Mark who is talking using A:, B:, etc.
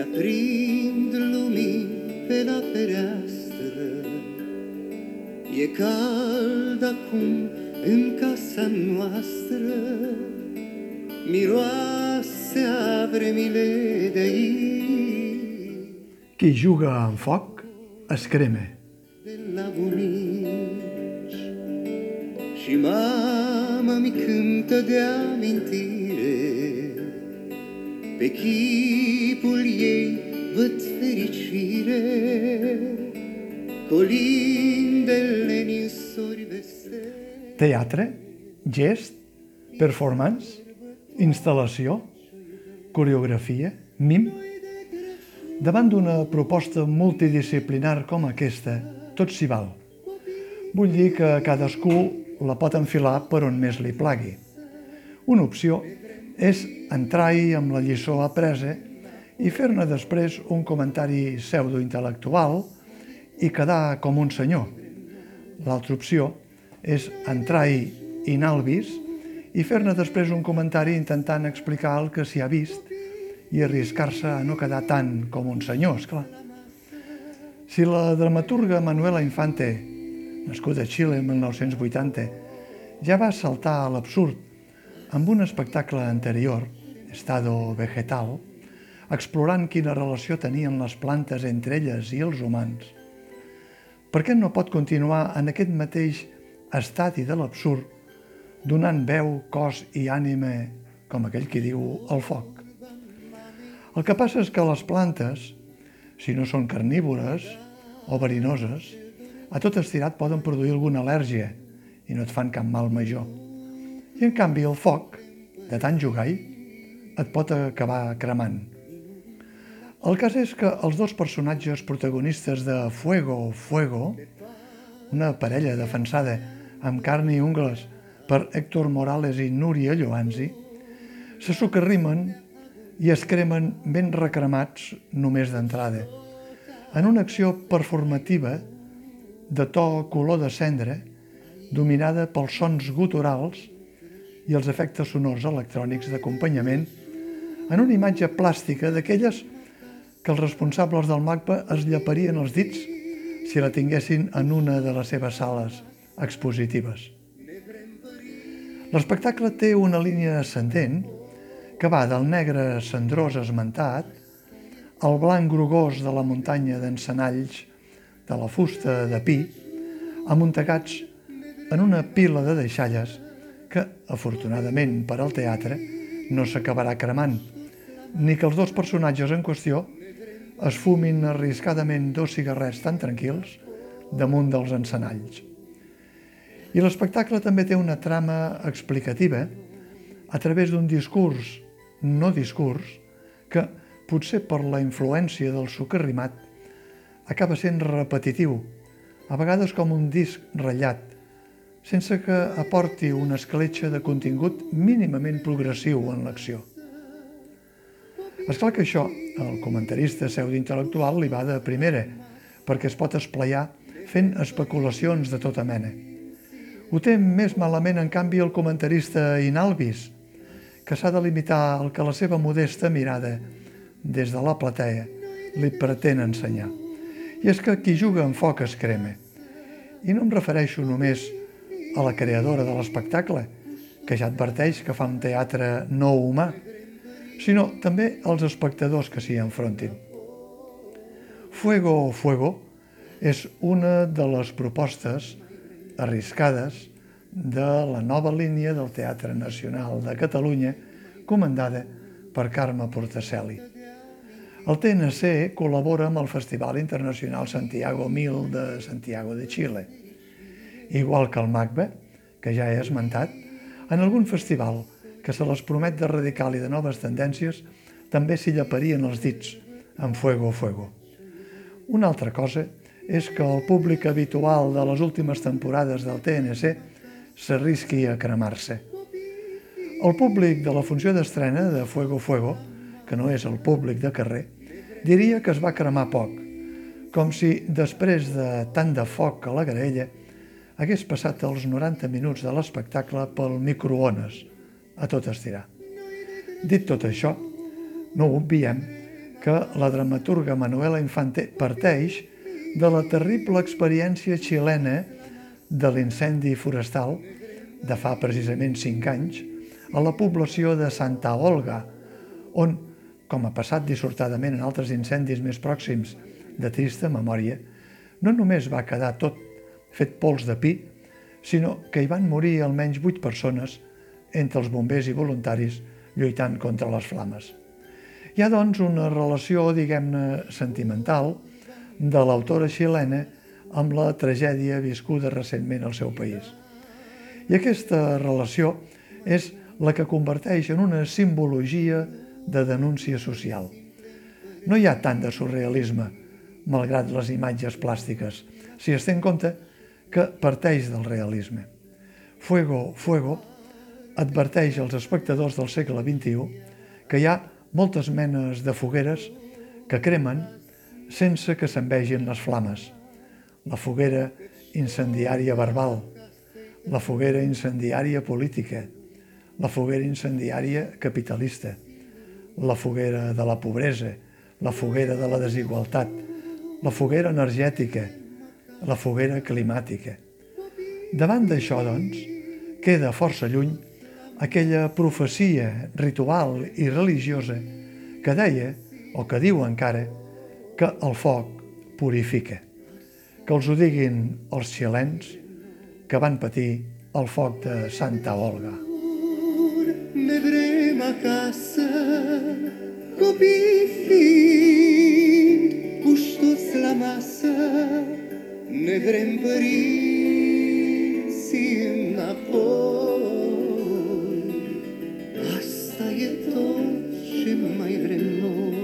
A: aprind lumini pe la fereastră. E cald acum în casa noastră, miroase a vremile d'ahir.
B: Qui juga amb foc es crema.
A: de la bunici Și mama mi cântă de amintire Pe chipul ei văd fericire Colindele ninsori vesele
B: Teatre, gest, performance, instal·lació, coreografia, mim. Davant d'una proposta multidisciplinar com aquesta, tot s'hi val. Vull dir que cadascú la pot enfilar per on més li plagui. Una opció és entrar-hi amb la lliçó apresa i fer-ne després un comentari pseudointel·lectual i quedar com un senyor. L'altra opció és entrar-hi in albis i fer-ne després un comentari intentant explicar el que s'hi ha vist i arriscar-se a no quedar tant com un senyor, esclar. Si la dramaturga Manuela Infante, nascuda a Xile en 1980, ja va saltar a l'absurd amb un espectacle anterior, Estado Vegetal, explorant quina relació tenien les plantes entre elles i els humans, per què no pot continuar en aquest mateix estadi de l'absurd, donant veu, cos i ànima, com aquell qui diu, al foc? El que passa és que les plantes, si no són carnívores o verinoses, a tot estirat poden produir alguna al·lèrgia i no et fan cap mal major. I en canvi el foc, de tant jugar-hi, et pot acabar cremant. El cas és que els dos personatges protagonistes de Fuego, Fuego, una parella defensada amb carn i ungles per Héctor Morales i Núria Lloanzi, se socarrimen i es cremen ben recremats només d'entrada, en una acció performativa de to color de cendra, dominada pels sons guturals i els efectes sonors electrònics d'acompanyament en una imatge plàstica d'aquelles que els responsables del MACBA es llaparien els dits si la tinguessin en una de les seves sales expositives. L'espectacle té una línia ascendent que va del negre cendrós esmentat al blanc grogós de la muntanya d'encenalls de la fusta de pi, amuntegats en una pila de deixalles que, afortunadament per al teatre, no s'acabarà cremant, ni que els dos personatges en qüestió es fumin arriscadament dos cigarrets tan tranquils damunt dels encenalls. I l'espectacle també té una trama explicativa a través d'un discurs, no discurs, que, potser per la influència del socarrimat, acaba sent repetitiu, a vegades com un disc ratllat, sense que aporti una escletxa de contingut mínimament progressiu en l'acció. És clar que això, el comentarista pseudointel·lectual li va de primera, perquè es pot esplayar fent especulacions de tota mena. Ho té més malament, en canvi, el comentarista inalvis, que s'ha de limitar al que la seva modesta mirada, des de la platea, li pretén ensenyar. I és que qui juga amb foc es crema. I no em refereixo només a la creadora de l'espectacle, que ja adverteix que fa un teatre no humà, sinó també als espectadors que s'hi enfrontin. Fuego Fuego és una de les propostes arriscades de la nova línia del Teatre Nacional de Catalunya comandada per Carme Portacelli. El TNC col·labora amb el Festival Internacional Santiago 1000 de Santiago de Xile. Igual que el MACBA, que ja he esmentat, en algun festival que se les promet de radical i de noves tendències, també s'hi llaparien els dits amb Fuego Fuego. Una altra cosa és que el públic habitual de les últimes temporades del TNC s'arrisqui a cremar-se. El públic de la funció d'estrena de Fuego Fuego, que no és el públic de carrer, diria que es va cremar poc, com si després de tant de foc a la graella hagués passat els 90 minuts de l'espectacle pel microones, a tot estirar. Dit tot això, no obviem que la dramaturga Manuela Infante parteix de la terrible experiència xilena de l'incendi forestal de fa precisament cinc anys a la població de Santa Olga, on, com ha passat dissortadament en altres incendis més pròxims de trista memòria, no només va quedar tot fet pols de pi, sinó que hi van morir almenys vuit persones entre els bombers i voluntaris lluitant contra les flames. Hi ha, doncs, una relació, diguem-ne, sentimental de l'autora xilena amb la tragèdia viscuda recentment al seu país. I aquesta relació és la que converteix en una simbologia de denúncia social. No hi ha tant de surrealisme, malgrat les imatges plàstiques, si es té en compte que parteix del realisme. Fuego, Fuego adverteix als espectadors del segle XXI que hi ha moltes menes de fogueres que cremen sense que s'envegin les flames. La foguera incendiària verbal, la foguera incendiària política, la foguera incendiària capitalista, la foguera de la pobresa, la foguera de la desigualtat, la foguera energètica, la foguera climàtica. Davant d'això, doncs, queda força lluny aquella profecia ritual i religiosa que deia, o que diu encara, que el foc purifica. Que els ho diguin els xilens que van patir el foc de Santa Olga.
A: Ne vrem a casa copii Сильно боль, аж стає то, чим майрено.